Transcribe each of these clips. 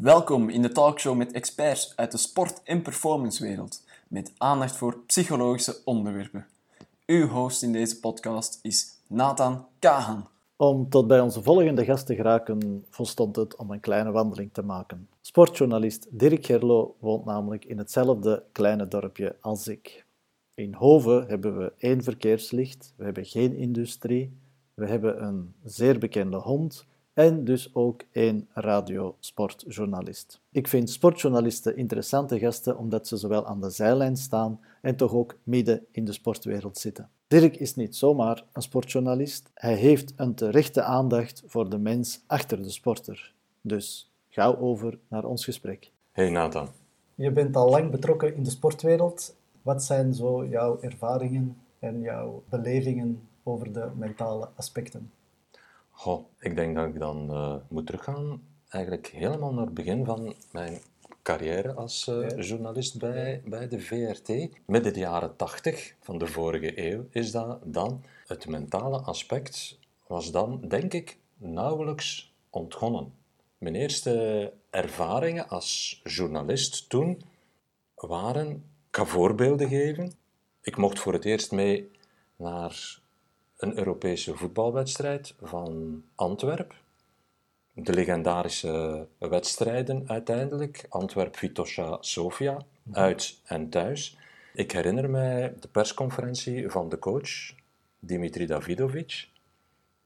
Welkom in de talkshow met experts uit de sport- en performancewereld, met aandacht voor psychologische onderwerpen. Uw host in deze podcast is Nathan Kahan. Om tot bij onze volgende gast te geraken, volstond het om een kleine wandeling te maken. Sportjournalist Dirk Gerlo woont namelijk in hetzelfde kleine dorpje als ik. In Hoven hebben we één verkeerslicht, we hebben geen industrie, we hebben een zeer bekende hond en dus ook één radiosportjournalist. Ik vind sportjournalisten interessante gasten omdat ze zowel aan de zijlijn staan en toch ook midden in de sportwereld zitten. Dirk is niet zomaar een sportjournalist, hij heeft een terechte aandacht voor de mens achter de sporter. Dus gauw over naar ons gesprek. Hey Nathan. Je bent al lang betrokken in de sportwereld. Wat zijn zo jouw ervaringen en jouw belevingen over de mentale aspecten? Goh, ik denk dat ik dan uh, moet teruggaan eigenlijk helemaal naar het begin van mijn carrière als uh, journalist bij, bij de VRT. Midden de jaren 80 van de vorige eeuw is dat dan. Het mentale aspect was dan, denk ik, nauwelijks ontgonnen. Mijn eerste ervaringen als journalist toen waren, ik ga voorbeelden geven. Ik mocht voor het eerst mee naar een Europese voetbalwedstrijd van Antwerpen. De legendarische wedstrijden uiteindelijk, Antwerp-Vitosha-Sofia, uit en thuis. Ik herinner mij de persconferentie van de coach, Dimitri Davidovic.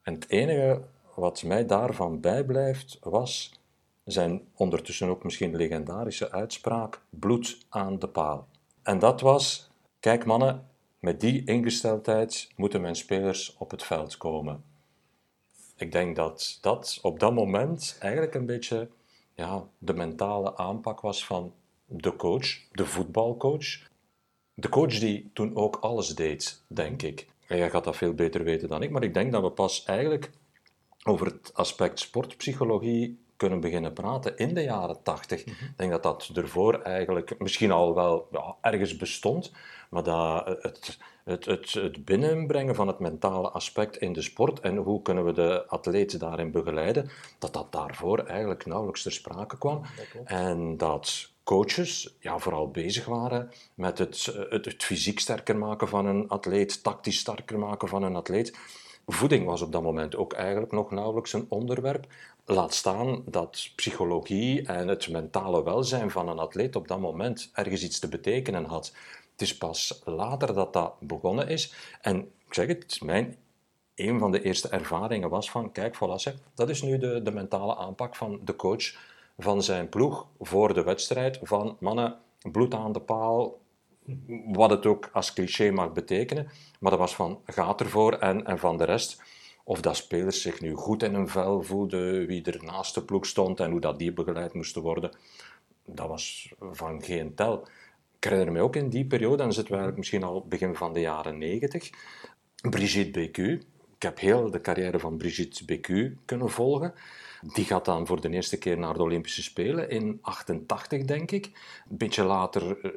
En het enige wat mij daarvan bijblijft was zijn ondertussen ook misschien legendarische uitspraak: bloed aan de paal. En dat was: kijk mannen, met die ingesteldheid moeten mijn spelers op het veld komen. Ik denk dat dat op dat moment eigenlijk een beetje ja, de mentale aanpak was van de coach, de voetbalcoach. De coach die toen ook alles deed, denk ik. En jij gaat dat veel beter weten dan ik, maar ik denk dat we pas eigenlijk over het aspect sportpsychologie kunnen beginnen praten in de jaren tachtig. Mhm. Ik denk dat dat ervoor eigenlijk misschien al wel ja, ergens bestond, maar dat het, het, het, het binnenbrengen van het mentale aspect in de sport en hoe kunnen we de atleet daarin begeleiden, dat dat daarvoor eigenlijk nauwelijks ter sprake kwam. en dat coaches ja, vooral bezig waren met het, het, het fysiek sterker maken van een atleet, tactisch sterker maken van een atleet. Voeding was op dat moment ook eigenlijk nog nauwelijks een onderwerp. Laat staan dat psychologie en het mentale welzijn van een atleet op dat moment ergens iets te betekenen had. Het is pas later dat dat begonnen is. En ik zeg het, mijn, een van de eerste ervaringen was van, kijk, voilà, dat is nu de, de mentale aanpak van de coach van zijn ploeg voor de wedstrijd. Van mannen, bloed aan de paal, wat het ook als cliché mag betekenen. Maar dat was van, gaat ervoor en, en van de rest of dat spelers zich nu goed in hun vel voelden, wie er naast de ploeg stond en hoe dat die begeleid moesten worden, dat was van geen tel. Ik herinner me ook in die periode, dan zitten we eigenlijk misschien al begin van de jaren negentig, Brigitte Bécu. Ik heb heel de carrière van Brigitte Bécu kunnen volgen. Die gaat dan voor de eerste keer naar de Olympische Spelen in 88, denk ik. Een beetje later eh,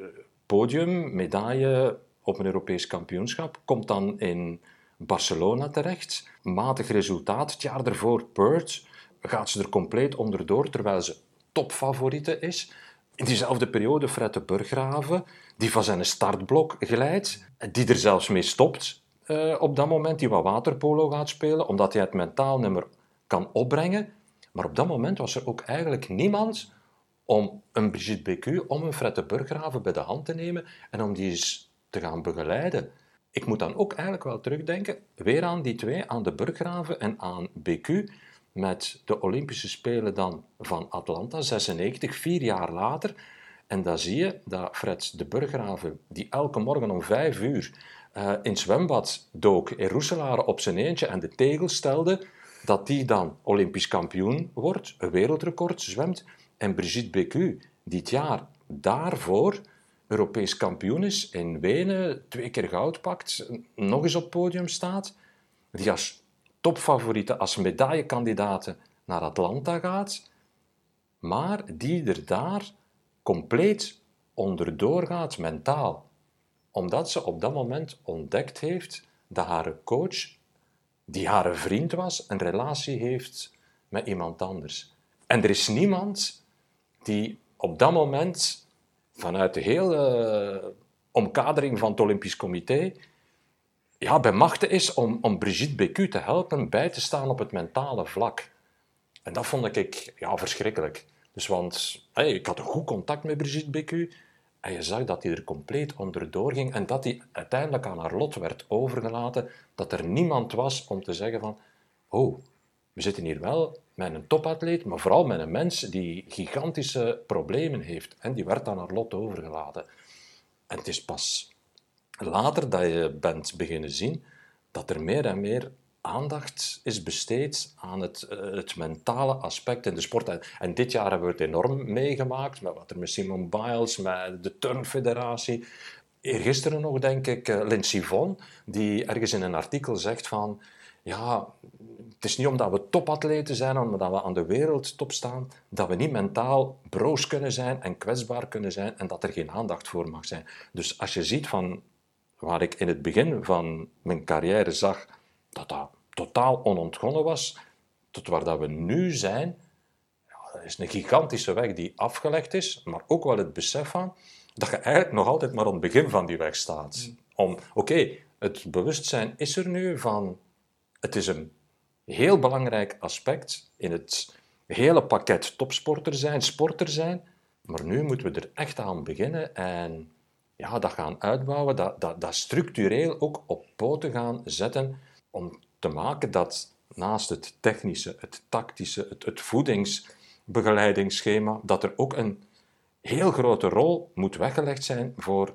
podium, medaille op een Europees kampioenschap. Komt dan in Barcelona terecht. Matig resultaat. Het jaar ervoor, Perth, gaat ze er compleet onderdoor, terwijl ze topfavoriete is. In diezelfde periode Fred de Burggraven, die van zijn startblok glijdt, die er zelfs mee stopt uh, op dat moment, die wat waterpolo gaat spelen, omdat hij het mentaal nummer kan opbrengen. Maar op dat moment was er ook eigenlijk niemand om een Brigitte Bécu, om een Fred de Burggraven bij de hand te nemen en om die eens te gaan begeleiden ik moet dan ook eigenlijk wel terugdenken, weer aan die twee, aan de Burggraven en aan BQ, met de Olympische Spelen dan van Atlanta, 96, vier jaar later. En dan zie je dat Fred de Burggraven, die elke morgen om vijf uur uh, in zwembad dook in Roeselare op zijn eentje en de tegel stelde, dat die dan Olympisch kampioen wordt, een wereldrecord zwemt. En Brigitte Bécu dit jaar daarvoor Europees kampioen is, in Wenen twee keer goud pakt, nog eens op het podium staat, die als topfavoriete, als medaillekandidaat naar Atlanta gaat, maar die er daar compleet onderdoor gaat mentaal. Omdat ze op dat moment ontdekt heeft dat haar coach, die haar vriend was, een relatie heeft met iemand anders. En er is niemand die op dat moment vanuit de hele omkadering van het Olympisch Comité ja, bij machten is om, om Brigitte Bécu te helpen bij te staan op het mentale vlak. En dat vond ik ja, verschrikkelijk. Dus want ik had een goed contact met Brigitte Bécu en je zag dat hij er compleet onderdoor ging en dat hij uiteindelijk aan haar lot werd overgelaten, dat er niemand was om te zeggen van oh, we zitten hier wel met een topatleet, maar vooral met een mens die gigantische problemen heeft. En die werd aan haar lot overgelaten. En het is pas later dat je bent beginnen zien dat er meer en meer aandacht is besteed aan het, eh, het mentale aspect in de sport. En, dit jaar hebben we het enorm meegemaakt met wat er met Simon Biles, met de Turnfederatie. Eergisteren nog, denk ik, uh, Lindsey Vonn, die ergens in een artikel zegt van... Ja, het is niet omdat we topatleten zijn, omdat we aan de wereldtop staan, dat we niet mentaal broos kunnen zijn en kwetsbaar kunnen zijn en dat er geen aandacht voor mag zijn. Dus als je ziet van waar ik in het begin van mijn carrière zag dat dat totaal onontgonnen was, tot waar dat we nu zijn, ja, dat is een gigantische weg die afgelegd is, maar ook wel het besef van dat je eigenlijk nog altijd maar aan het begin van die weg staat. Mm. Om, oké, het bewustzijn is er nu van, het is een heel belangrijk aspect in het hele pakket topsporter zijn, sporter zijn, maar nu moeten we er echt aan beginnen en ja, dat gaan uitbouwen, dat, dat, dat structureel ook op poten gaan zetten om te maken dat naast het technische, het tactische, het, het voedingsbegeleidingsschema, dat er ook een heel grote rol moet weggelegd zijn voor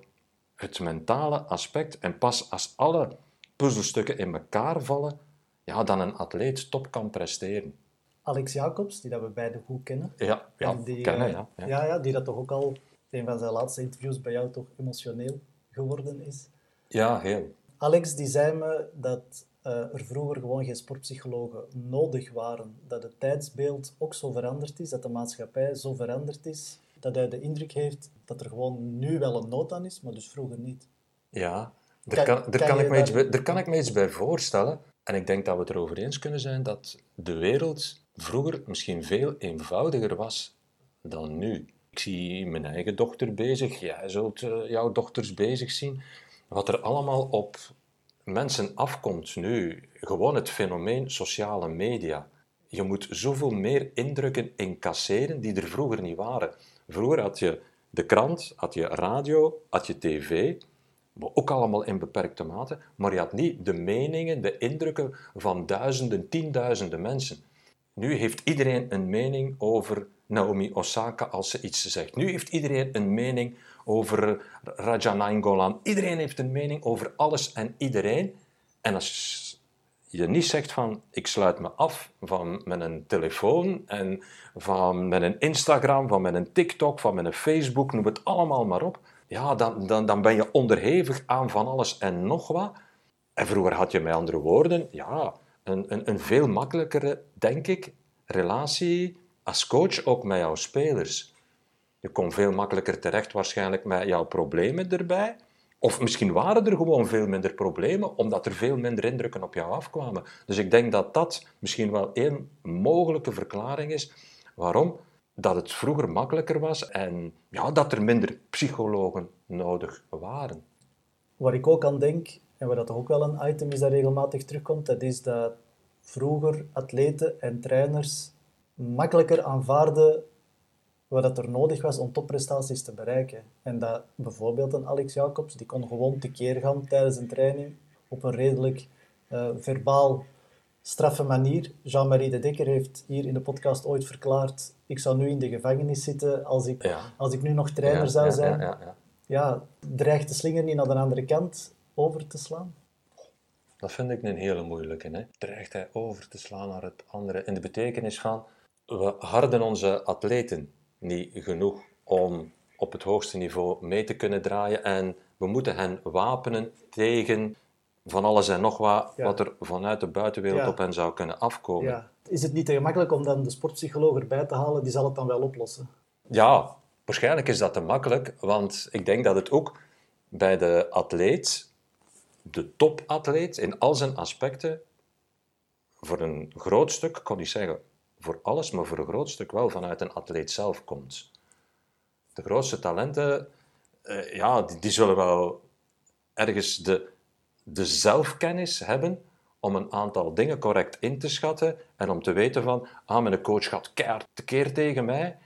het mentale aspect. En pas als alle puzzelstukken in elkaar vallen, ja, dan een atleet top kan presteren. Alex Jacobs, die dat we beide goed kennen. Ja, ja die, kennen, ja, ja. ja. Ja, die dat toch ook al een van zijn laatste interviews bij jou toch emotioneel geworden is. Ja, heel. Alex die zei me dat uh, er vroeger gewoon geen sportpsychologen nodig waren. Dat het tijdsbeeld ook zo veranderd is, dat de maatschappij zo veranderd is, dat hij de indruk heeft dat er gewoon nu wel een nood aan is, maar dus vroeger niet. Ja, daar kan, kan, kan ik me iets bij, daar kan ik me iets bij voorstellen. En ik denk dat we het erover eens kunnen zijn dat de wereld vroeger misschien veel eenvoudiger was dan nu. Ik zie mijn eigen dochter bezig, jij zult uh, jouw dochters bezig zien. Wat er allemaal op mensen afkomt nu, gewoon het fenomeen sociale media. Je moet zoveel meer indrukken incasseren die er vroeger niet waren. Vroeger had je de krant, had je radio, had je tv, ook allemaal in beperkte mate, maar je had niet de meningen, de indrukken van duizenden, tienduizenden mensen. Nu heeft iedereen een mening over Naomi Osaka als ze iets zegt. Nu heeft iedereen een mening over Raja Nainggolan. Iedereen heeft een mening over alles en iedereen. En als je niet zegt van ik sluit me af van mijn telefoon en van mijn Instagram, van mijn TikTok, van mijn Facebook, noem het allemaal maar op, ja, dan, dan, dan ben je onderhevig aan van alles en nog wat. En vroeger had je met andere woorden, ja, een, een, veel makkelijkere, denk ik, relatie als coach ook met jouw spelers. Je kon veel makkelijker terecht waarschijnlijk met jouw problemen erbij. Of misschien waren er gewoon veel minder problemen, omdat er veel minder indrukken op jou afkwamen. Dus ik denk dat dat misschien wel één mogelijke verklaring is waarom dat het vroeger makkelijker was en ja, dat er minder psychologen nodig waren. Waar ik ook aan denk, en waar dat ook wel een item is dat regelmatig terugkomt, dat is dat vroeger atleten en trainers makkelijker aanvaarden wat er nodig was om topprestaties te bereiken. En dat bijvoorbeeld een Alex Jacobs, die kon gewoon tekeer gaan tijdens een training op een redelijk uh, verbaal straffe manier. Jean-Marie de Dekker heeft hier in de podcast ooit verklaard ik zou nu in de gevangenis zitten als ik, als ik nu nog trainer zou zijn. Ja, ja, ja, dreigt de slinger niet naar de andere kant over te slaan? Dat vind ik een hele moeilijke. Hè? Dreigt hij over te slaan naar het andere? In de betekenis van, we harden onze atleten niet genoeg om op het hoogste niveau mee te kunnen draaien en we moeten hen wapenen tegen van alles en nog wat, wat er vanuit de buitenwereld op hen zou kunnen afkomen. Ja. Is het niet te gemakkelijk om dan de sportpsycholoog erbij te halen? Die zal het dan wel oplossen. Ja, waarschijnlijk is dat te makkelijk, want ik denk dat het ook bij de atleet, de topatleet, in al zijn aspecten, voor een groot stuk, ik kan niet zeggen voor alles, maar voor een groot stuk wel vanuit een atleet zelf komt. de grootste talenten, eh, ja, die, zullen wel ergens de, de zelfkennis hebben om een aantal dingen correct in te schatten en om te weten van, ah, mijn coach gaat keihard tekeer tegen mij,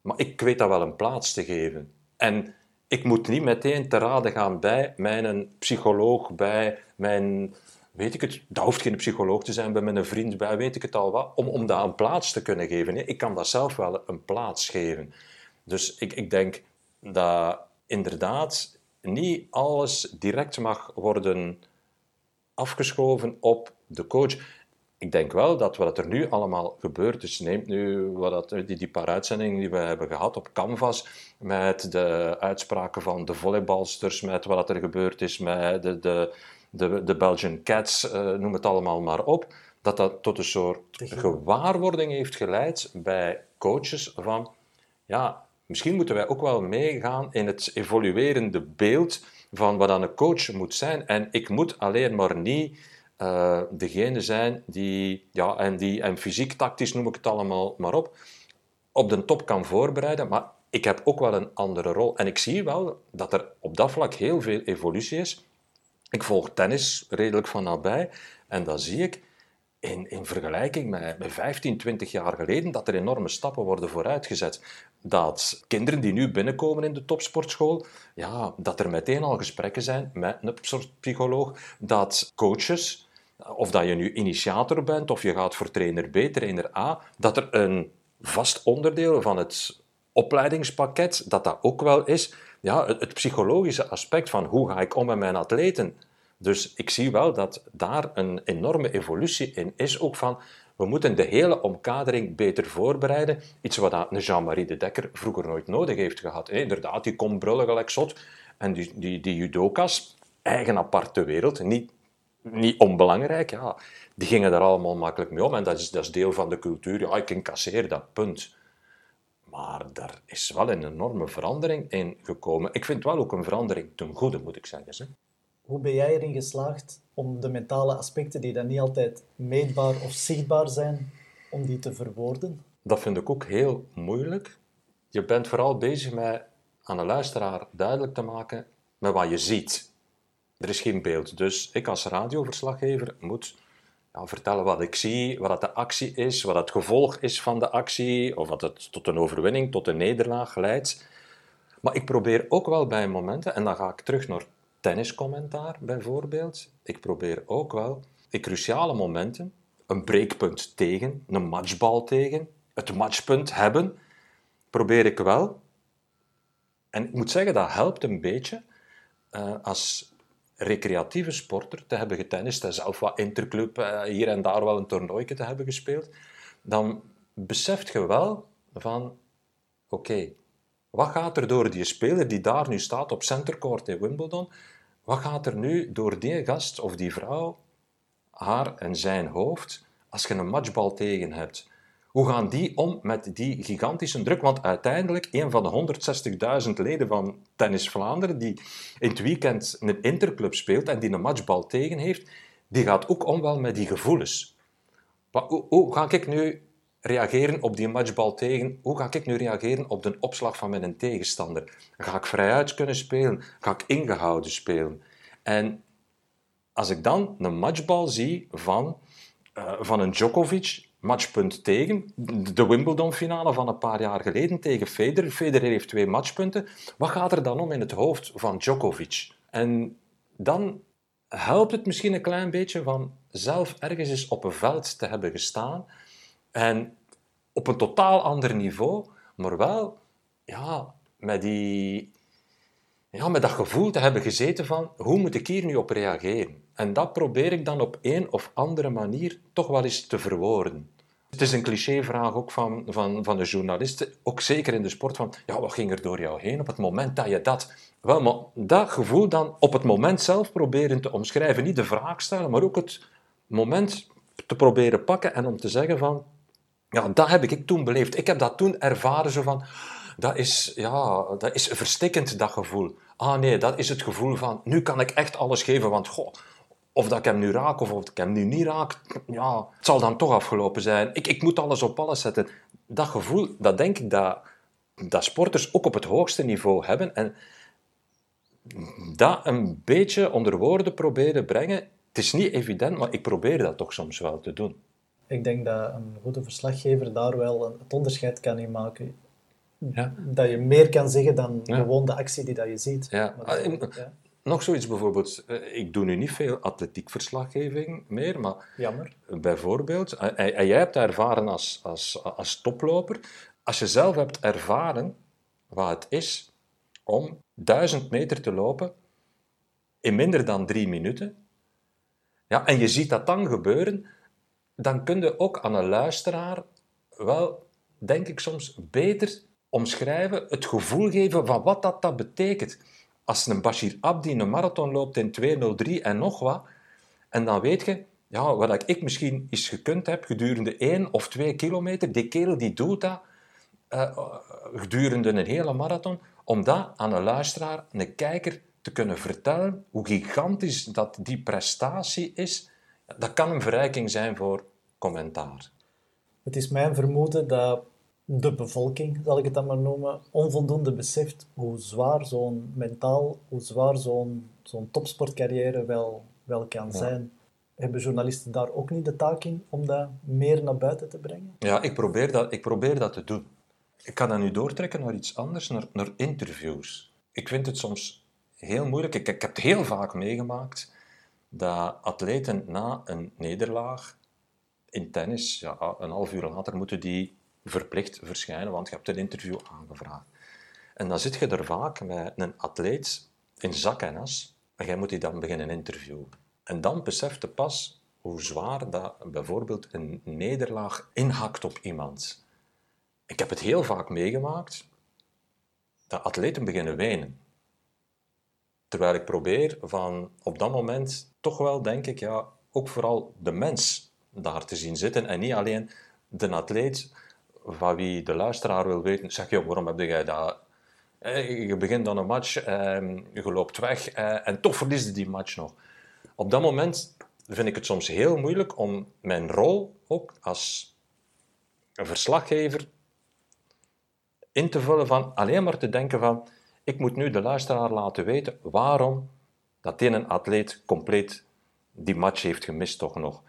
maar ik weet dat wel een plaats te geven. En ik moet niet meteen te raden gaan bij mijn psycholoog, bij mijn, weet ik het, dat hoeft geen psycholoog te zijn, bij mijn vriend, bij weet ik het al wat, om, om dat een plaats te kunnen geven. Ik kan dat zelf wel een plaats geven. Dus ik, ik denk dat inderdaad niet alles direct mag worden afgeschoven op de coach. Ik denk wel dat wat er nu allemaal gebeurt is, neemt nu wat dat, die, die paar uitzendingen die we hebben gehad op Canvas, met de uitspraken van de volleybalsters, met wat er gebeurd is met de, de, de, de Belgian Cats, uh, noem het allemaal maar op, dat dat tot een soort gewaarwording heeft geleid bij coaches van, ja, misschien moeten wij ook wel meegaan in het evoluerende beeld van wat dan een coach moet zijn. En ik moet alleen maar niet uh, degene zijn die, ja, en, die, en fysiek, tactisch noem ik het allemaal maar op, op de top kan voorbereiden. Maar ik heb ook wel een andere rol. En ik zie wel dat er op dat vlak heel veel evolutie is. Ik volg tennis redelijk van nabij en dan zie ik in, in vergelijking met, met 15, 20 jaar geleden dat er enorme stappen worden vooruitgezet. Dat kinderen die nu binnenkomen in de topsportschool, ja, dat er meteen al gesprekken zijn met een psycholoog, dat coaches, of dat je nu initiator bent of je gaat voor trainer B, trainer A, dat er een vast onderdeel van het opleidingspakket, dat dat ook wel is, ja, het psychologische aspect van hoe ga ik om met mijn atleten. Dus ik zie wel dat daar een enorme evolutie in is, ook van we moeten de hele omkadering beter voorbereiden. Iets wat Jean-Marie de Dekker vroeger nooit nodig heeft gehad. Inderdaad, die komt brullen gelijk zot. En die, die, die judoka's, eigen aparte wereld, niet, niet onbelangrijk, ja, die gingen daar allemaal makkelijk mee om. En dat is, dat is deel van de cultuur. Ja, ik incasseer dat, punt. Maar daar is wel een enorme verandering in gekomen. Ik vind wel ook een verandering ten goede, moet ik zeggen. Hoe ben jij erin geslaagd om de mentale aspecten die dan niet altijd meetbaar of zichtbaar zijn, om die te verwoorden? Dat vind ik ook heel moeilijk. Je bent vooral bezig met aan de luisteraar duidelijk te maken met wat je ziet. Er is geen beeld. Dus ik als radioverslaggever moet ja, vertellen wat ik zie, wat de actie is, wat het gevolg is van de actie, of wat het tot een overwinning, tot een nederlaag leidt. Maar ik probeer ook wel bij momenten, en dan ga ik terug naar tenniscommentaar bijvoorbeeld. Ik probeer ook wel in cruciale momenten een breekpunt tegen, een matchbal tegen, het matchpunt hebben, probeer ik wel. En ik moet zeggen, dat helpt een beetje uh, als recreatieve sporter te hebben getennist en zelf wat interclub, uh, hier en daar wel een toernooitje te hebben gespeeld. Dan beseft je wel van, oké, wat gaat er door die speler die daar nu staat op centercourt in Wimbledon? Wat gaat er nu door die gast of die vrouw, haar en zijn hoofd, als je een matchbal tegen hebt? Hoe gaan die om met die gigantische druk? Want uiteindelijk, een van de 160.000 leden van Tennis Vlaanderen, die in het weekend een interclub speelt en die een matchbal tegen heeft, die gaat ook om wel met die gevoelens. Hoe, hoe ga ik nu reageren op die matchbal tegen? Hoe ga ik nu reageren op de opslag van mijn tegenstander? Ga ik vrijuit kunnen spelen? Ga ik ingehouden spelen? En als ik dan een matchbal zie van, uh, van een Djokovic, matchpunt tegen, de Wimbledon-finale van een paar jaar geleden tegen Federer. Federer heeft twee matchpunten. Wat gaat er dan om in het hoofd van Djokovic? En dan helpt het misschien een klein beetje van zelf ergens eens op een veld te hebben gestaan en op een totaal ander niveau, maar wel ja, met, die, ja, met dat gevoel te hebben gezeten van hoe moet ik hier nu op reageren? En dat probeer ik dan op een of andere manier toch wel eens te verwoorden. Het is een clichévraag ook van, van, van de journalisten, ook zeker in de sport, van ja, wat ging er door jou heen op het moment dat je dat... Wel, maar dat gevoel dan op het moment zelf proberen te omschrijven. Niet de vraag stellen, maar ook het moment te proberen pakken en om te zeggen van ja, dat heb ik toen beleefd. Ik heb dat toen ervaren, zo van... Dat is, ja, dat is verstikkend, dat gevoel. Ah nee, dat is het gevoel van... Nu kan ik echt alles geven, want... Goh, of dat ik hem nu raak of of ik hem nu niet raak, ja, het zal dan toch afgelopen zijn. Ik, ik moet alles op alles zetten. Dat gevoel, dat denk ik dat dat sporters ook op het hoogste niveau hebben. En dat een beetje onder woorden proberen brengen. Het is niet evident, maar ik probeer dat toch soms wel te doen. Ik denk dat een goede verslaggever daar wel een, het onderscheid kan in maken. Ja. Dat je meer kan zeggen dan Ja. gewoon de actie die dat je ziet. Ja. Maar Ah, dat- ja. Nog zoiets bijvoorbeeld, eh, ik doe nu niet veel atletiekverslaggeving meer, maar Jammer. bijvoorbeeld, en, en jij hebt ervaren als, als, als toploper, als je zelf hebt ervaren wat het is om duizend meter te lopen in minder dan drie minuten, ja, en je ziet dat dan gebeuren, dan kun je ook aan een luisteraar wel, denk ik soms, beter omschrijven, het gevoel geven van wat dat, dat betekent. Als een Bashir Abdi een marathon loopt in 2.03 en nog wat, en dan weet je, ja, wat ik misschien eens gekund heb gedurende één of twee kilometer, die kerel die doet dat eh, gedurende een hele marathon, om dat aan een luisteraar, een kijker, te kunnen vertellen hoe gigantisch dat die prestatie is, dat kan een verrijking zijn voor commentaar. Het is mijn vermoeden dat de bevolking, zal ik het dan maar noemen, onvoldoende beseft hoe zwaar zo'n mentaal, hoe zwaar zo'n zo'n topsportcarrière wel, wel kan zijn. Hebben journalisten daar ook niet de taak in om dat meer naar buiten te brengen? Ja, ik probeer dat, ik probeer dat te doen. Ik kan dat nu doortrekken naar iets anders, naar, naar interviews. Ik vind het soms heel moeilijk. Ik, ik heb het heel vaak meegemaakt dat atleten na een nederlaag in tennis, ja, een half uur later moeten die verplicht verschijnen, want je hebt een interview aangevraagd. En dan zit je er vaak met een atleet in zak en as en jij moet die dan beginnen interviewen. En dan beseft je pas hoe zwaar dat bijvoorbeeld een nederlaag inhakt op iemand. Ik heb het heel vaak meegemaakt dat atleten beginnen wenen. Terwijl ik probeer van op dat moment toch wel, denk ik, ja, ook vooral de mens daar te zien zitten en niet alleen de atleet van wie de luisteraar wil weten, zeg je, waarom heb jij dat? Eh, Je begint dan een match, eh, je loopt weg eh, en toch verlies je die match nog. Op dat moment vind ik het soms heel moeilijk om mijn rol ook als verslaggever in te vullen van alleen maar te denken van ik moet nu de luisteraar laten weten waarom dat die een atleet compleet die match heeft gemist toch nog.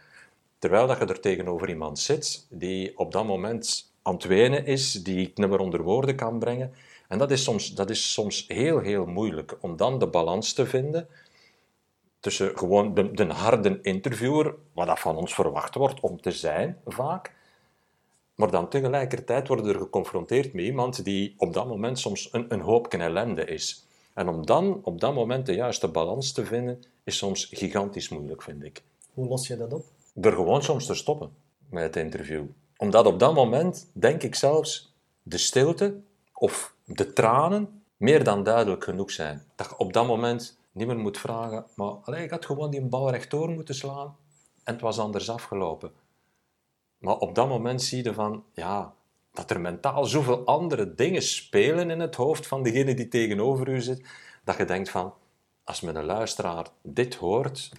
Terwijl dat je er tegenover iemand zit die op dat moment aan het is, die niet meer onder woorden kan brengen. En dat is soms, dat is soms heel, heel moeilijk om dan de balans te vinden tussen gewoon de, de harde interviewer, wat dat van ons verwacht wordt om te zijn, vaak. Maar dan tegelijkertijd worden er geconfronteerd met iemand die op dat moment soms een, een hoopje ellende is. En om dan op dat moment de juiste balans te vinden, is soms gigantisch moeilijk, vind ik. Hoe los je dat op? Er gewoon soms te stoppen met het interview. Omdat op dat moment, denk ik zelfs, de stilte of de tranen meer dan duidelijk genoeg zijn. Dat je op dat moment niet meer moet vragen, maar allee, ik had gewoon die bal rechtdoor moeten slaan en het was anders afgelopen. Maar op dat moment zie je van, ja, dat er mentaal zoveel andere dingen spelen in het hoofd van degene die tegenover u zit, dat je denkt van, als een luisteraar dit hoort,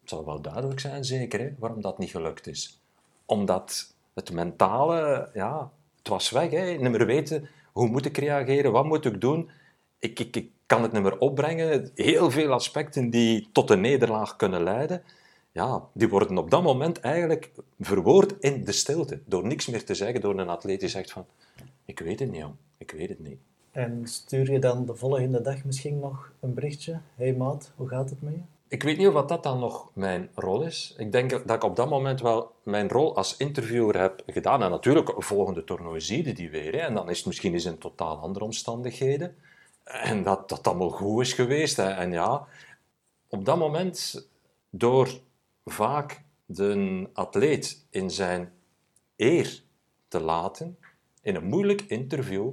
het zal wel duidelijk zijn, zeker, hè, waarom dat niet gelukt is. Omdat het mentale, ja, het was weg. Hè. Niet meer weten, hoe moet ik reageren, wat moet ik doen. Ik, ik, ik kan het niet meer opbrengen. Heel veel aspecten die tot een nederlaag kunnen leiden, ja, die worden op dat moment eigenlijk verwoord in de stilte. Door niks meer te zeggen, door een atleet die zegt van, ik weet het niet, jong. ik weet het niet. En stuur je dan de volgende dag misschien nog een berichtje? hey maat, hoe gaat het met je? Ik weet niet of dat dan nog mijn rol is. Ik denk dat ik op dat moment wel mijn rol als interviewer heb gedaan. En natuurlijk, volgende toernooi zie je die weer. Hè. En dan is het misschien eens in totaal andere omstandigheden. En dat dat allemaal goed is geweest. Hè. En ja, op dat moment, door vaak de atleet in zijn eer te laten, in een moeilijk interview,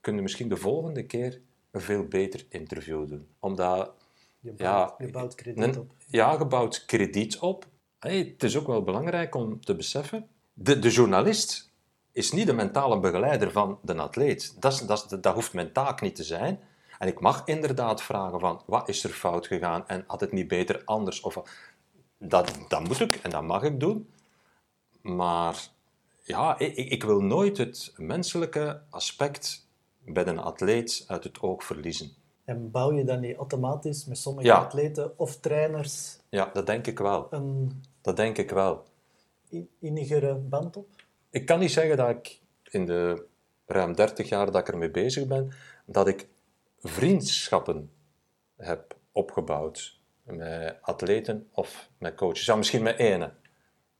kun je misschien de volgende keer een veel beter interview doen. Omdat Je Ja, bouwt, je bouwt krediet op. ja, je bouwt krediet op. Hey, het is ook wel belangrijk om te beseffen, de, de journalist is niet de mentale begeleider van de atleet. Dat, dat, dat hoeft mijn taak niet te zijn. En ik mag inderdaad vragen van, wat is er fout gegaan en had het niet beter anders? Of, dat, dat moet ik en dat mag ik doen. Maar ja, ik, ik wil nooit het menselijke aspect bij een atleet uit het oog verliezen. En bouw je dan niet automatisch met sommige Ja. atleten of trainers Ja, dat denk ik wel. een Dat denk ik wel. innigere band op? Ik kan niet zeggen dat ik in de ruim 30 jaar dat ik ermee bezig ben, dat ik vriendschappen heb opgebouwd met atleten of met coaches. Ja, misschien met ene,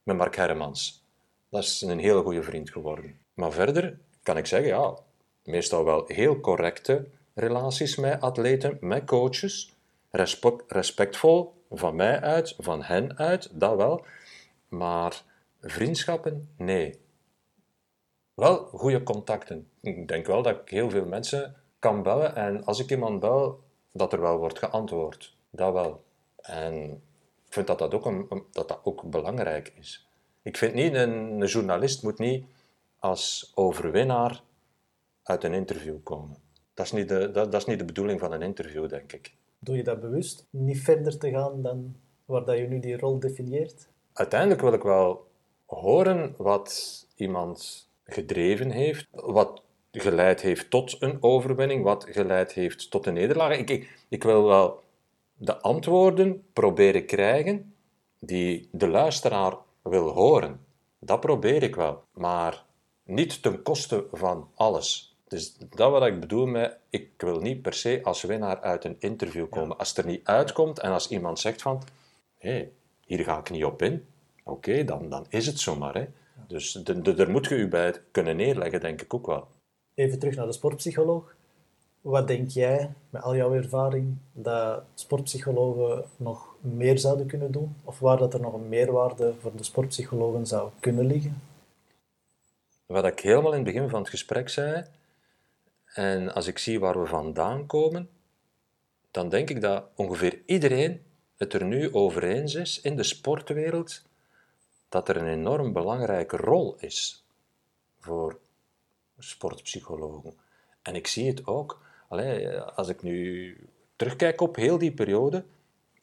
met Mark Hermans. Dat is een hele goede vriend geworden. Maar verder kan ik zeggen, ja, meestal wel heel correcte relaties met atleten, met coaches. Respect, respectvol van mij uit, van hen uit, dat wel. Maar vriendschappen, nee. Wel goede contacten. Ik denk wel dat ik heel veel mensen kan bellen en als ik iemand bel, dat er wel wordt geantwoord. Dat wel. En ik vind dat dat ook, een, dat dat ook belangrijk is. Ik vind niet, een, een journalist moet niet als overwinnaar uit een interview komen. Dat is, niet de, dat, dat is niet de bedoeling van een interview, denk ik. Doe je dat bewust? Niet verder te gaan dan waar dat je nu die rol definieert? uiteindelijk wil ik wel horen wat iemand gedreven heeft, wat geleid heeft tot een overwinning, wat geleid heeft tot een nederlaag. Ik, ik, ik wil wel de antwoorden proberen krijgen die de luisteraar wil horen. Dat probeer ik wel, maar niet ten koste van alles. Dus dat wat ik bedoel met, ik wil niet per se als winnaar uit een interview komen. Als het er niet uitkomt en als iemand zegt van, hé, hier ga ik niet op in, oké, dan, dan is het zomaar. Hè. Dus de, de, daar moet je u bij kunnen neerleggen, denk ik ook wel. Even terug naar de sportpsycholoog. Wat denk jij, met al jouw ervaring, dat sportpsychologen nog meer zouden kunnen doen? Of waar dat er nog een meerwaarde voor de sportpsychologen zou kunnen liggen? Wat ik helemaal in het begin van het gesprek zei, en als ik zie waar we vandaan komen, dan denk ik dat ongeveer iedereen het er nu over eens is in de sportwereld dat er een enorm belangrijke rol is voor sportpsychologen. En ik zie het ook, als ik nu terugkijk op heel die periode,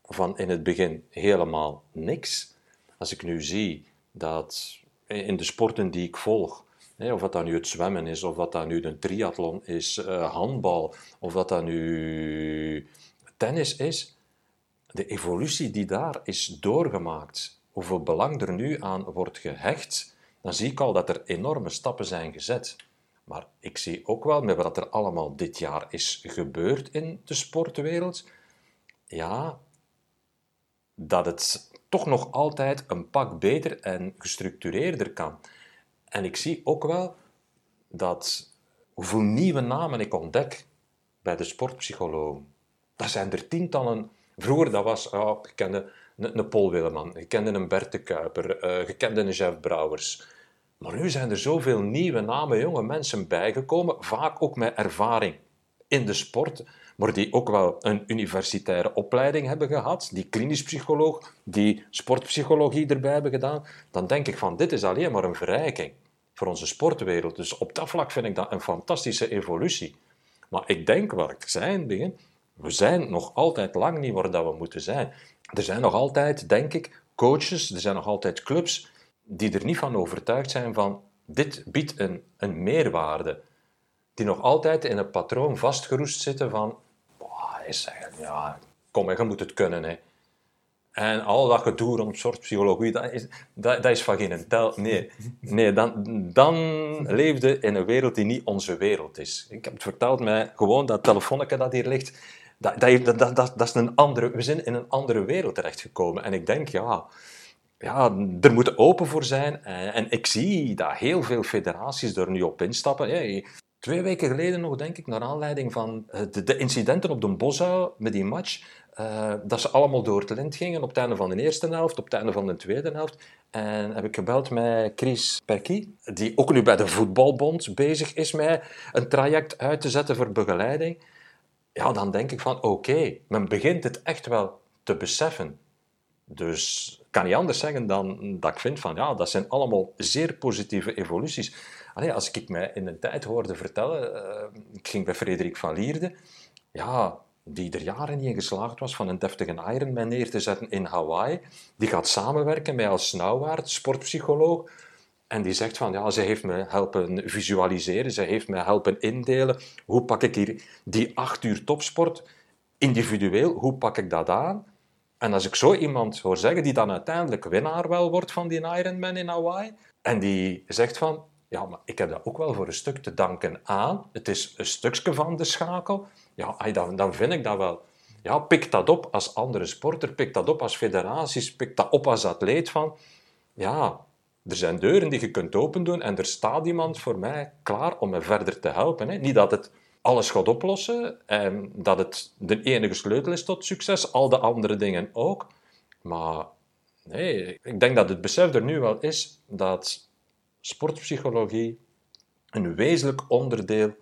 van in het begin helemaal niks. Als ik nu zie dat in de sporten die ik volg, of dat nu het zwemmen is, of dat nu de triathlon is, eh, handbal, of dat nu tennis is, de evolutie die daar is doorgemaakt, hoeveel belang er nu aan wordt gehecht, dan zie ik al dat er enorme stappen zijn gezet. Maar ik zie ook wel, met wat er allemaal dit jaar is gebeurd in de sportwereld, ja, dat het toch nog altijd een pak beter en gestructureerder kan. En ik zie ook wel dat hoeveel nieuwe namen ik ontdek bij de sportpsychologen. Dat zijn er tientallen. Vroeger dat was, je kende een, Paul Willeman, je kende een Bert de Kuiper, eh, je kende een Jeff Brouwers. Maar nu zijn er zoveel nieuwe namen, jonge mensen bijgekomen, vaak ook met ervaring in de sport, maar die ook wel een universitaire opleiding hebben gehad, die klinisch psycholoog, die sportpsychologie erbij hebben gedaan, dan denk ik van dit is alleen maar een verrijking voor onze sportwereld. Dus op dat vlak vind ik dat een fantastische evolutie. Maar ik denk, waar ik zei in begin, we zijn nog altijd lang niet waar dat we moeten zijn. Er zijn nog altijd, denk ik, coaches, er zijn nog altijd clubs die er niet van overtuigd zijn van dit biedt een, een meerwaarde. Die nog altijd in een patroon vastgeroest zitten van "Boah, is ja, kom, je moet het kunnen. Hè. En al dat gedoe rond sportpsychologie, dat is, dat, is van geen tel. Nee, nee dan, dan leefde in een wereld die niet onze wereld is. Ik heb het verteld mij gewoon dat telefoonnetje dat hier ligt. Dat, dat, dat, dat, dat is een andere, we zijn in een andere wereld terechtgekomen. En ik denk, ja, ja, er moet open voor zijn. En, en ik zie dat heel veel federaties er nu op instappen. Twee weken geleden nog, denk ik, naar aanleiding van eh, de, de incidenten op de Boshuil met die match, eh, dat ze allemaal door het lint gingen op het einde van de eerste helft, op het einde van de tweede helft. En heb ik gebeld met Chris Perky, die ook nu bij de Voetbalbond bezig is met een traject uit te zetten voor begeleiding. Ja, dan denk ik van, oké, men begint het echt wel te beseffen. Dus kan niet anders zeggen dan dat ik vind van ja, dat zijn allemaal zeer positieve evoluties. Allee, als ik mij in een tijd hoorde vertellen, eh, ik ging bij Frederik van Lierde, ja, die er jaren niet in geslaagd was van een deftige Ironman neer te zetten in Hawaii. Die gaat samenwerken met als Snauwaard, sportpsycholoog. En die zegt van, ja, ze heeft me helpen visualiseren, ze heeft me helpen indelen. Hoe pak ik hier die acht uur topsport individueel, hoe pak ik dat aan? En als ik zo iemand hoor zeggen, die dan uiteindelijk winnaar wel wordt van die Ironman in Hawaii, en die zegt van, ja, maar ik heb dat ook wel voor een stuk te danken aan. Het is een stukje van de schakel. Ja, dan, dan vind ik dat wel. Ja, pik dat op als andere sporter, pik dat op als federaties, pik dat op als atleet van... Ja, er zijn deuren die je kunt opendoen en er staat iemand voor mij klaar om me verder te helpen. Hè. Niet dat het alles gaat oplossen en dat het de enige sleutel is tot succes, al de andere dingen ook. Maar nee, ik denk dat het besef er nu wel is dat sportpsychologie een wezenlijk onderdeel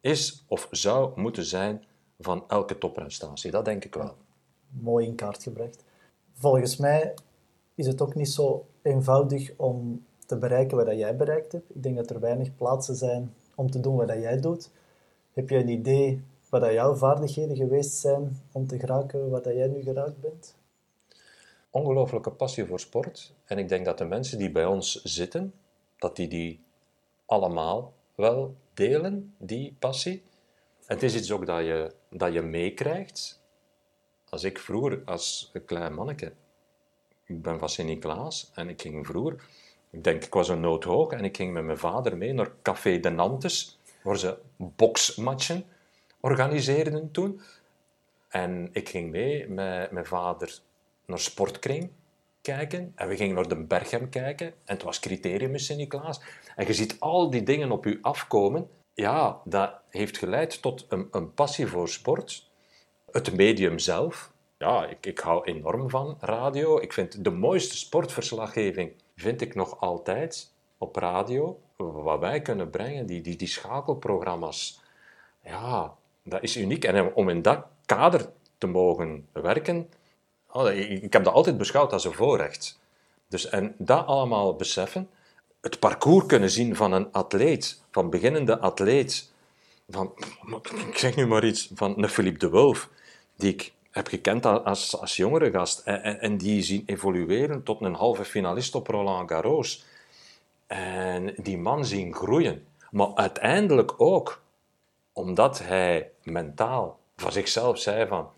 is of zou moeten zijn van elke topprestatie. Dat denk ik wel. Mooi in kaart gebracht. Volgens mij is het ook niet zo eenvoudig om te bereiken wat jij bereikt hebt. Ik denk dat er weinig plaatsen zijn om te doen wat jij doet. Heb je een idee wat jouw vaardigheden geweest zijn om te geraken wat jij nu geraakt bent? Ongelooflijke passie voor sport. En ik denk dat de mensen die bij ons zitten, dat die die allemaal wel delen, die passie. En het is iets ook dat je, dat je meekrijgt. Als ik vroeger, als een klein manneke, ik ben van Sint-Niklaas en ik ging vroeger, ik denk ik was een noodhoog en ik ging met mijn vader mee naar Café de Nantes, waar ze boksmatchen organiseerden toen. En ik ging mee met mijn vader naar sportkring kijken en we gingen naar de Berghem kijken en het was criterium in Sint-Niklaas. En je ziet al die dingen op je afkomen. Ja, dat heeft geleid tot een, een passie voor sport. Het medium zelf, ja, ik, ik hou enorm van radio. Ik vind de mooiste sportverslaggeving, vind ik nog altijd op radio. Wat wij kunnen brengen, die, die, die schakelprogramma's. Ja, dat is uniek. En om in dat kader te mogen werken, oh, ik heb dat altijd beschouwd als een voorrecht. Dus, en dat allemaal beseffen, het parcours kunnen zien van een atleet, van beginnende atleet, van, ik zeg nu maar iets, van een Philippe de Wolf, die ik heb gekend als, als jongere gast. En, en, die zien evolueren tot een halve finalist op Roland Garros. En die man zien groeien. Maar uiteindelijk ook omdat hij mentaal van zichzelf zei van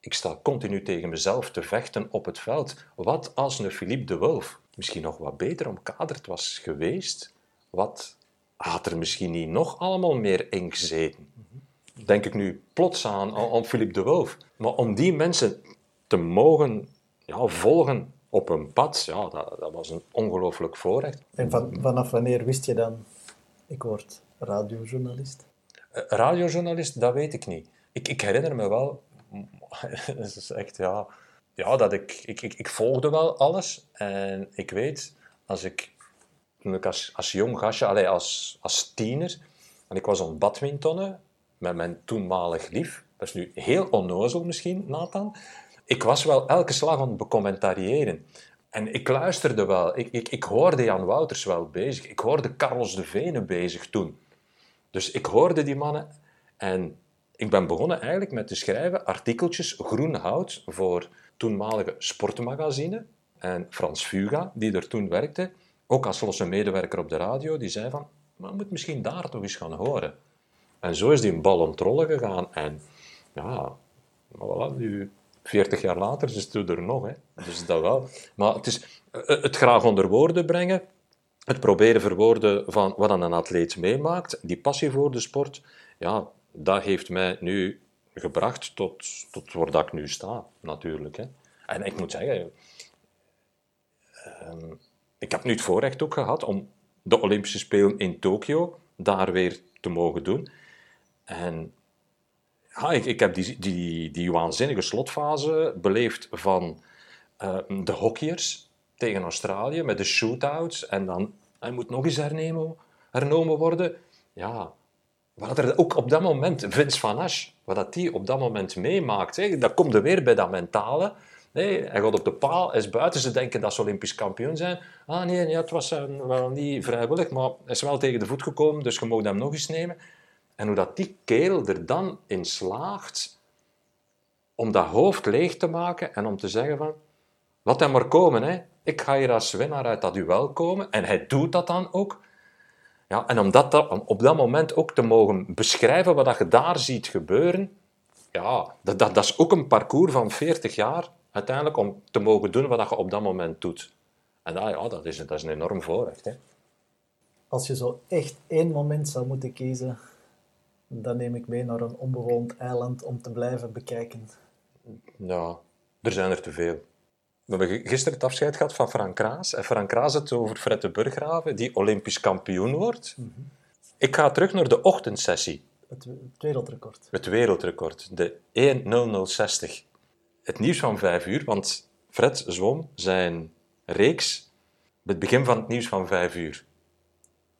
ik sta continu tegen mezelf te vechten op het veld. Wat als een Philippe de Wolf misschien nog wat beter omkaderd was geweest? Wat had er misschien niet nog allemaal meer in gezeten? denk ik nu plots aan, aan Philippe de Wolf. Maar om die mensen te mogen ja, volgen op een pad, ja, dat, dat was een ongelooflijk voorrecht. En van, vanaf wanneer wist je dan, ik word radiojournalist? Uh, radiojournalist, dat weet ik niet. Ik, ik herinner me wel, dat is echt, ja, ja dat ik, ik, ik, ik volgde wel alles. En ik weet, als ik, toen ik als, als jong gastje, allez, als, als tiener, en ik was aan badmintonnen, met mijn toenmalig lief. Dat is nu heel onnozel misschien, Nathan. Ik was wel elke slag aan het becommentariëren. En ik luisterde wel. Ik, ik, ik hoorde Jan Wouters wel bezig. Ik hoorde Carlos de Vene bezig toen. Dus ik hoorde die mannen. En ik ben begonnen eigenlijk met te schrijven artikeltjes groen hout voor toenmalige sportmagazine. En Frans Fuga, die er toen werkte, ook als losse medewerker op de radio, die zei van, maar moet misschien daar toch eens gaan horen. En zo is die bal om trollen gegaan. En ja, voilà, nu, 40 jaar later is het er nog. Hè. Dus dat wel. Maar het is eh, het graag onder woorden brengen, het proberen verwoorden van wat een atleet meemaakt, die passie voor de sport, ja, dat heeft mij nu gebracht tot, tot waar dat ik nu sta, natuurlijk. Hè. En ik moet zeggen, ehm, ik heb nu het voorrecht ook gehad om de Olympische Spelen in Tokio daar weer te mogen doen. En ik, heb die, die, die waanzinnige slotfase beleefd van uh, de hockeyers tegen Australië met de shootouts. En dan hij moet nog eens hernomen worden. Ja, wat er ook op dat moment, Vince van Asch, wat dat die op dat moment meemaakt, dat komt er weer bij dat mentale. Hij gaat op de paal, is buiten. Ze denken dat ze Olympisch kampioen zijn. Ah nee, nee het was uh, wel niet vrijwillig, maar hij is wel tegen de voet gekomen, dus je mag hem nog eens nemen. En hoe dat die kerel er dan in slaagt om dat hoofd leeg te maken en om te zeggen van, wat hem maar komen, hè. ik ga hier als winnaar uit dat duel komen. En hij doet dat dan ook. Ja, en om, dat, om op dat moment ook te mogen beschrijven wat je daar ziet gebeuren, ja, dat, dat, dat is ook een parcours van 40 jaar uiteindelijk om te mogen doen wat je op dat moment doet. En dat, ja, dat, is, dat is een enorm voorrecht. Hè. Als je zo echt één moment zou moeten kiezen, dan neem ik mee naar een onbewoond eiland om te blijven bekijken. Ja, er zijn er te veel. We hebben gisteren het afscheid gehad van Frank Kraas. En Frank Kraas het over Fred de Burggraven, die Olympisch kampioen wordt. Ik ga terug naar de ochtendsessie. Het, het wereldrecord. Het wereldrecord, de 1.0060. Het nieuws van vijf uur, want Fred zwom zijn reeks met het begin van het nieuws van vijf uur.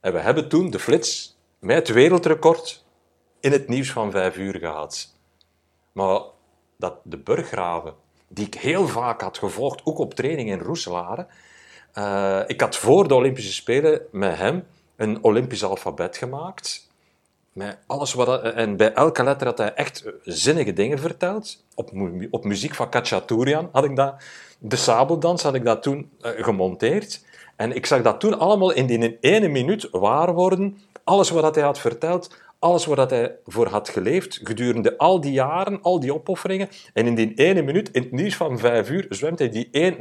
En we hebben toen de flits met het wereldrecord in het nieuws van vijf uur gehad. Maar dat de Burggraven, die ik heel vaak had gevolgd, ook op training in Roeselare, uh, ik had voor de Olympische Spelen met hem een Olympisch alfabet gemaakt. Met alles wat, en bij elke letter had hij echt zinnige dingen verteld. Op, op muziek van Kachaturian had ik dat, de sabeldans had ik dat toen uh, gemonteerd. En ik zag dat toen allemaal in die ene minuut waar worden. Alles wat hij had verteld, alles wat hij voor had geleefd gedurende al die jaren, al die opofferingen. En in die ene minuut, in het nieuws van vijf uur, zwemt hij die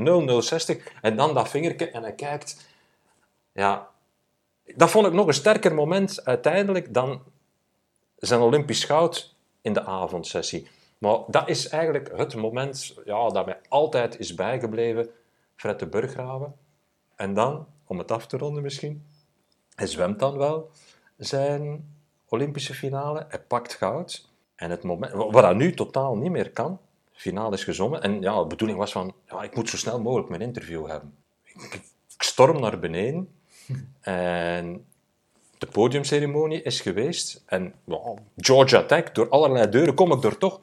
1.0060 en dan dat vingertje en hij kijkt. Ja, dat vond ik nog een sterker moment uiteindelijk dan zijn Olympisch goud in de avondsessie. Maar dat is eigenlijk het moment ja, dat mij altijd is bijgebleven, Fred de Burggraven. En dan, om het af te ronden misschien, hij zwemt dan wel zijn Olympische finale, hij pakt goud. En het moment, wat hij nu totaal niet meer kan, finale is gezongen. En ja, de bedoeling was van, ja, ik moet zo snel mogelijk mijn interview hebben. Ik, ik storm naar beneden en de podiumceremonie is geweest. En wow, Georgia Tech, door allerlei deuren kom ik er toch.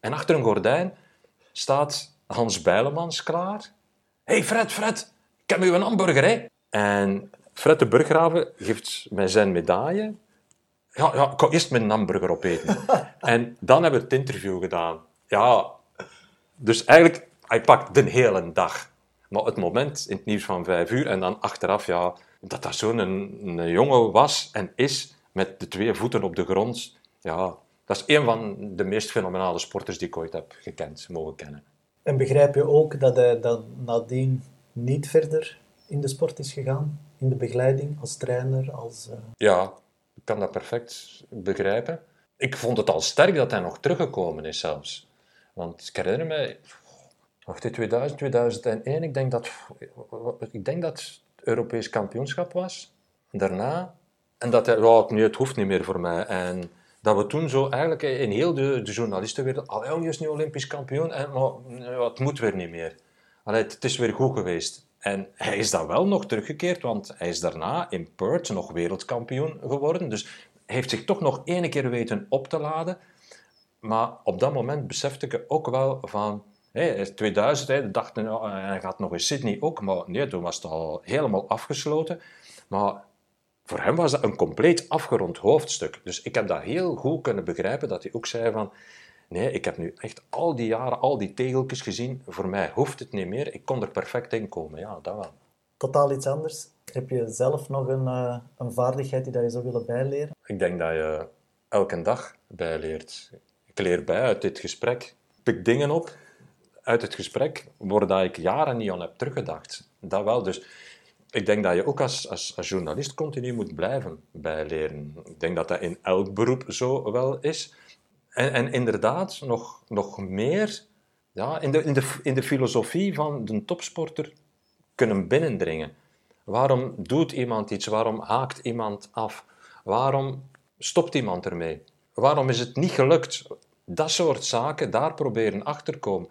En achter een gordijn staat Hans Bijlemans klaar. hey Fred, Fred, ik heb u een hamburger, hè? En Fred de Burggraven geeft mij zijn medaille. Ja, ja, ik ga eerst mijn hamburger opeten. en dan hebben we het interview gedaan. Ja, dus eigenlijk, hij pakt de hele dag. Maar het moment in het nieuws van vijf uur en dan achteraf, ja, dat dat zo'n een, een jongen was en is met de twee voeten op de grond. Ja, dat is een van de meest fenomenale sporters die ik ooit heb gekend, mogen kennen. En begrijp je ook dat hij dan nadien niet verder in de sport is gegaan? In de begeleiding, als trainer? Als, uh... Ja, kan dat perfect begrijpen. Ik vond het al sterk dat hij nog teruggekomen is zelfs. Want ik herinner me, wacht, in 2000, 2001, ik denk dat, ik denk dat het Europees kampioenschap was. Daarna, en dat hij, oh, nee, het hoeft niet meer voor mij. En dat we toen zo eigenlijk in heel de, de journalistenwereld, allee, oh, is nu Olympisch kampioen, en, maar het moet weer niet meer. Allee, het is weer goed geweest. En hij is dan wel nog teruggekeerd, want hij is daarna in Perth nog wereldkampioen geworden. Dus hij heeft zich toch nog één keer weten op te laden. Maar op dat moment besefte ik ook wel van... Hey, 2000, hij dacht oh, hij gaat nog in Sydney ook, maar nee, toen was het al helemaal afgesloten. Maar voor hem was dat een compleet afgerond hoofdstuk. Dus ik heb dat heel goed kunnen begrijpen, dat hij ook zei van... Nee, ik heb nu echt al die jaren, al die tegeltjes gezien. Voor mij hoeft het niet meer. Ik kon er perfect in komen. Ja, dat wel. Totaal iets anders. Heb je zelf nog een, uh, een vaardigheid die dat je zou willen bijleren? Ik denk dat je elke dag bijleert. Ik leer bij uit dit gesprek. Ik pik dingen op uit het gesprek waar ik jaren niet aan heb teruggedacht. Dat wel. Dus ik denk dat je ook als, als, als journalist continu moet blijven bijleren. Ik denk dat dat in elk beroep zo wel is. En, en inderdaad, nog, nog meer ja, in, de, in, de, in de filosofie van de topsporter kunnen binnendringen. Waarom doet iemand iets? Waarom haakt iemand af? Waarom stopt iemand ermee? Waarom is het niet gelukt? Dat soort zaken, daar proberen achter te komen.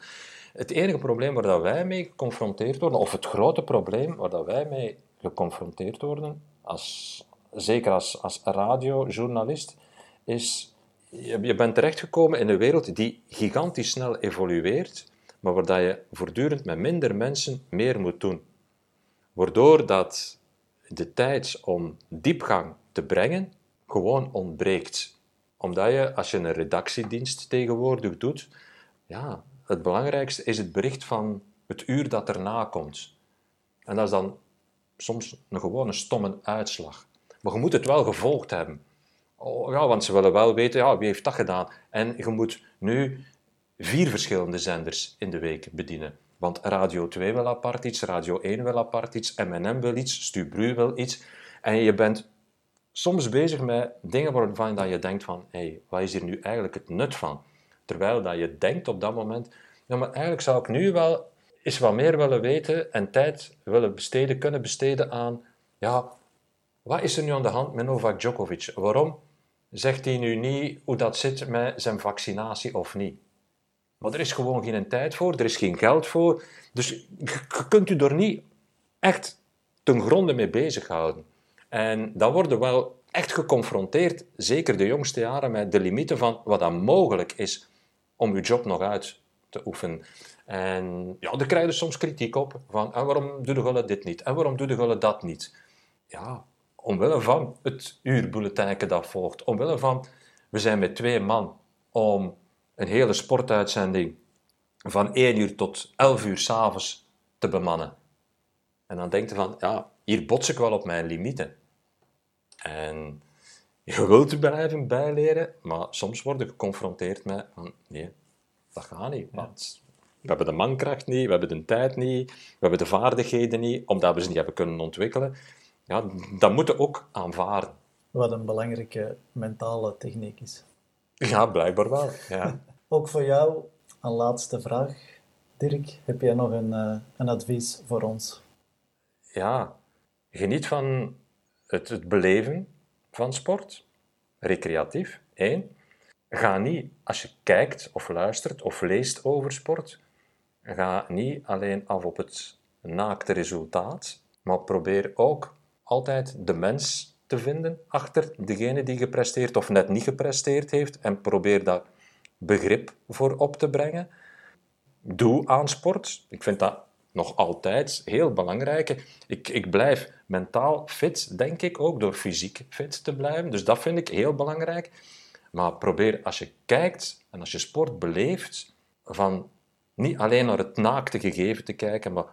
Het enige probleem waar dat wij mee geconfronteerd worden, of het grote probleem waar dat wij mee geconfronteerd worden, als, zeker als, als radiojournalist, is je bent terechtgekomen in een wereld die gigantisch snel evolueert, maar waar je voortdurend met minder mensen meer moet doen. Waardoor dat de tijd om diepgang te brengen gewoon ontbreekt. Omdat je, als je een redactiedienst tegenwoordig doet, ja, het belangrijkste is het bericht van het uur dat erna komt. En dat is dan soms een gewone stomme uitslag. Maar je moet het wel gevolgd hebben. Oh, ja, want ze willen wel weten, ja, wie heeft dat gedaan? En je moet nu vier verschillende zenders in de week bedienen. Want Radio 2 wil apart iets, Radio 1 wil apart iets, MNM wil iets, Stubru wil iets. En je bent soms bezig met dingen waarvan dat je denkt van, hé, hey, wat is hier nu eigenlijk het nut van? Terwijl dat je denkt op dat moment, ja, maar eigenlijk zou ik nu wel eens wat meer willen weten en tijd willen besteden, kunnen besteden aan, ja, wat is er nu aan de hand met Novak Djokovic? Waarom zegt hij nu niet hoe dat zit met zijn vaccinatie of niet? Maar er is gewoon geen tijd voor, er is geen geld voor. Dus je kunt u er niet echt ten gronde mee bezighouden. En dan worden wel echt geconfronteerd, zeker de jongste jaren, met de limieten van wat dan mogelijk is om uw job nog uit te oefenen. En ja, daar krijg je soms kritiek op, van waarom doe je dit niet? En waarom doe je dat niet? Ja, omwille van het uurbulletijnke dat volgt, omwille van, we zijn met twee man om een hele sportuitzending van 1 uur tot 11 uur s'avonds te bemannen. En dan denk je van, ja, hier bots ik wel op mijn limieten. En je wilt blijven bijleren, maar soms word je geconfronteerd met, van, nee, dat gaat niet. Want we hebben de mankracht niet, we hebben de tijd niet, we hebben de vaardigheden niet, omdat we ze niet hebben kunnen ontwikkelen. Ja, dat moeten we ook aanvaarden. Wat een belangrijke mentale techniek is. Ja, blijkbaar wel. Ja. Ook voor jou een laatste vraag. Dirk, heb jij nog een, uh, een advies voor ons? Ja, geniet van het, het beleven van sport, recreatief, één. Ga niet, als je kijkt of luistert of leest over sport, ga niet alleen af op het naakte resultaat, maar probeer ook altijd de mens te vinden achter degene die gepresteerd of net niet gepresteerd heeft en probeer daar begrip voor op te brengen. Doe aan sport. Ik vind dat nog altijd heel belangrijk. Ik, ik blijf mentaal fit, denk ik, ook door fysiek fit te blijven. Dus dat vind ik heel belangrijk. Maar probeer als je kijkt en als je sport beleeft, van niet alleen naar het naakte gegeven te kijken, maar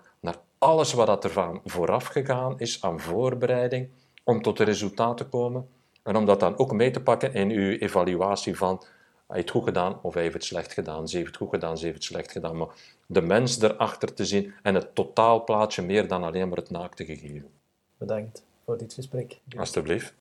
alles wat er van vooraf gegaan is aan voorbereiding om tot een resultaat te komen. En om dat dan ook mee te pakken in uw evaluatie van hij heeft het goed gedaan of hij heeft het slecht gedaan. Ze heeft het goed gedaan, ze heeft het slecht gedaan. Maar de mens erachter te zien en het totaalplaatje meer dan alleen maar het naakte gegeven. Bedankt voor dit gesprek. Alsjeblieft.